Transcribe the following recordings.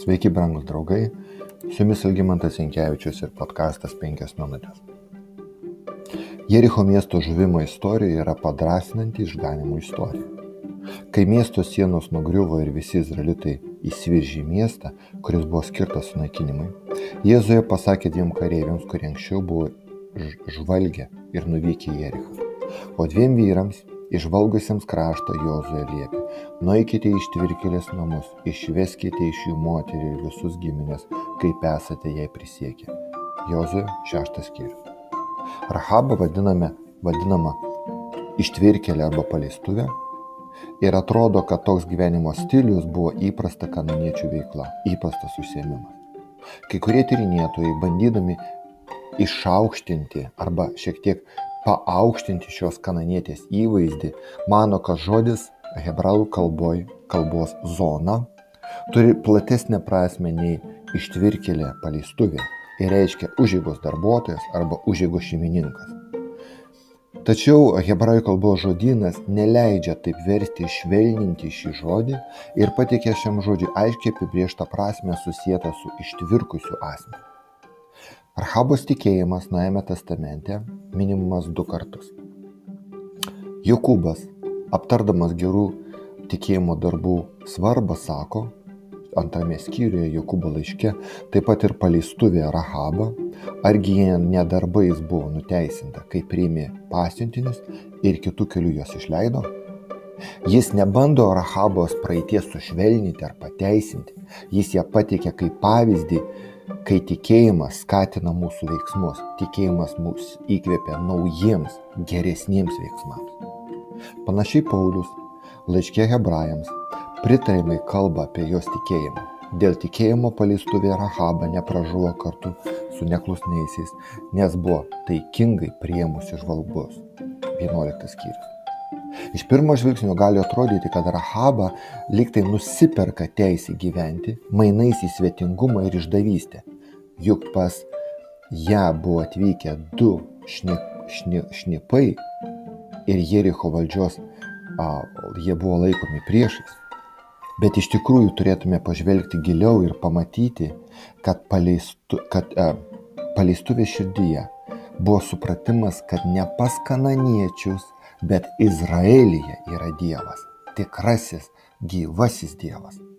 Sveiki, brangus draugai, su jumis Ilgimantas Inkevičius ir podkastas 5 minutės. Jericho miesto žuvimo istorija yra padrasinanti išganimo istorija. Kai miesto sienos nugriuvo ir visi izraelitai įsiviržė į miestą, kuris buvo skirtas sunaikinimui, Jėzuje pasakė dviem kareiviams, kurie anksčiau buvo žvalgę ir nuvykę į Jerichą. O dviem vyrams, išvalgusiems kraštą Jozuė liepė, nueikite iš tvirkelės namus, išveskite iš jų moterį ir visus giminės, kaip esate jai prisiekę. Jozuė šeštas skyrius. Rahabą vadiname, vadinama ištvirkelė arba paleistuvė ir atrodo, kad toks gyvenimo stilius buvo įprasta kananiečių veikla, įprastas užsiemimas. Kai kurie tyrinėtojai, bandydami išaukštinti arba šiek tiek paaukštinti šios kananietės įvaizdį, mano, kad žodis hebrajų kalboj, kalbos zona turi platesnę prasme nei ištvirkelė paleistuvė ir reiškia užėgos darbuotojas arba užėgos šeimininkas. Tačiau hebrajų kalbos žodynas neleidžia taip versti švelninti šį žodį ir patikė šiam žodžiui aiškiai apibrieštą prasme susijęta su ištvirkusiu asmeniu. Rahabos tikėjimas Naujame testamente minimas du kartus. Jokūbas, aptardamas gerų tikėjimo darbų svarbą, sako, antrame skyriuje Jokūbo laiške, taip pat ir paleistuvė Rahaba, argi jie nedarbais buvo nuteisinta, kai priėmė pasiuntinius ir kitų kelių juos išleido? Jis nebando Rahabos praeities sušvelninti ar pateisinti, jis ją pateikė kaip pavyzdį kai tikėjimas skatina mūsų veiksmus, tikėjimas mus įkvėpia naujiems, geresniems veiksmams. Panašiai Paulius laiškė hebrajams pritarimai kalba apie jos tikėjimą. Dėl tikėjimo paleistuvė Rahaba nepražuvo kartu su neklusniaisiais, nes buvo taikingai priemusi žvalgus. 11 skyrius. Iš pirmo žvilgsnio gali atrodyti, kad Rahaba liktai nusiperka teisę gyventi, mainais į svetingumą ir išdavystę. Juk pas ją buvo atvykę du šnip, šnip, šnipai ir Jericho valdžios, a, jie buvo laikomi priešais. Bet iš tikrųjų turėtume pažvelgti giliau ir pamatyti, kad, paleistu, kad a, paleistuvės širdyje buvo supratimas, kad ne pas kananiečius, bet Izraelyje yra Dievas, tikrasis, gyvasis Dievas.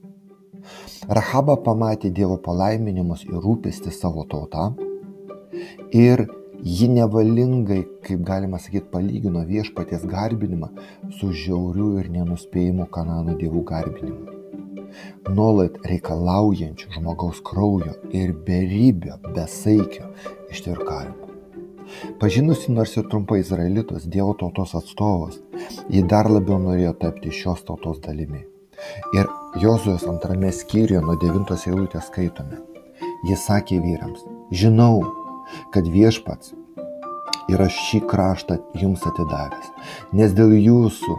Rahaba pamatė Dievo palaiminimus ir rūpestį savo tautą ir ji nevalingai, kaip galima sakyti, palygino viešpaties garbinimą su žiauriu ir nenuspėjimu Kanano dievų garbinimu. Nuolat reikalaujančių žmogaus kraujo ir beribio, besaikio ištvirkavimo. Pažinusi nors ir trumpai izraelitus, Dievo tautos atstovas, ji dar labiau norėjo tapti šios tautos dalimi. Ir Jozuės antrame skyriuje nuo devintos eilutės skaitome. Jis sakė vyrams, žinau, kad viešpats yra šį kraštą jums atidavęs, nes dėl jūsų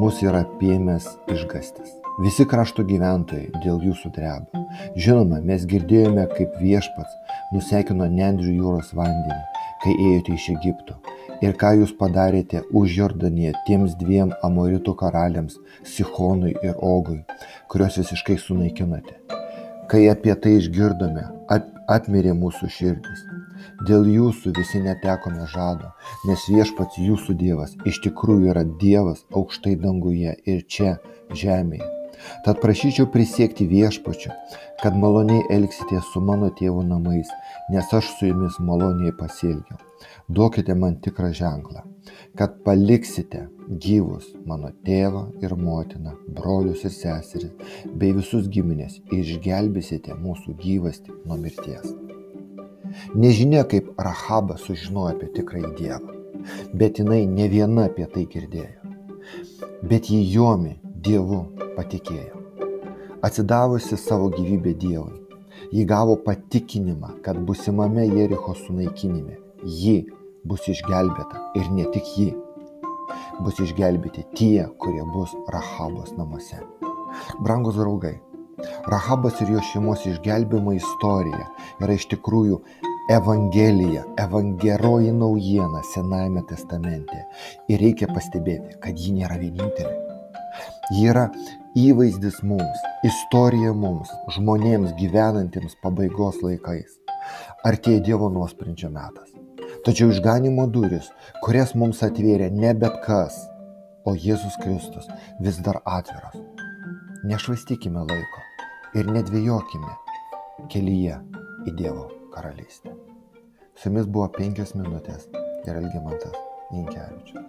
mus yra apėmęs išgastis. Visi krašto gyventojai dėl jūsų dreba. Žinoma, mes girdėjome, kaip viešpats nusekino Nendrių jūros vandenį kai ėjote iš Egipto ir ką jūs padarėte už Jordaniją tiems dviem Amoritų karaliams Sichonui ir Ogui, kuriuos visiškai sunaikinote. Kai apie tai išgirdome, ap, apmirė mūsų širdis. Dėl jūsų visi netekome žado, nes viešpats jūsų Dievas iš tikrųjų yra Dievas aukštai danguje ir čia žemėje. Tad prašyčiau prisiekti viešpačiu, kad maloniai elgsite su mano tėvo namais, nes aš su jumis maloniai pasielgiau. Duokite man tikrą ženklą, kad paliksite gyvus mano tėvą ir motiną, brolius ir seseris, bei visus giminės ir išgelbėsite mūsų gyvastį nuo mirties. Nežinia, kaip Rahaba sužinojo apie tikrąjį Dievą, bet jinai ne viena apie tai girdėjo. Bet jį jomi Dievu patikėjo. Atsidavusi savo gyvybę Dievui, ji gavo patikinimą, kad busimame Jericho sunaikinime ji bus išgelbėta ir ne tik ji. Bus išgelbėti tie, kurie bus Rahabos namuose. Brangus draugai, Rahabas ir jo šeimos išgelbimo istorija yra iš tikrųjų Evangelija, evangeroji naujiena Senajame testamente. Ir reikia pastebėti, kad ji nėra vienintelė. Ji yra įvaizdis mums, istorija mums, žmonėms gyvenantiems pabaigos laikais. Artėja Dievo nuosprendžio metas. Tačiau išganimo duris, kurias mums atvėrė ne bet kas, o Jėzus Kristus, vis dar atviros. Nešvaistykime laiko ir nedvėjokime kelyje į Dievo karalystę. Su jumis buvo penkios minutės ir Elgimantas Inkevičius.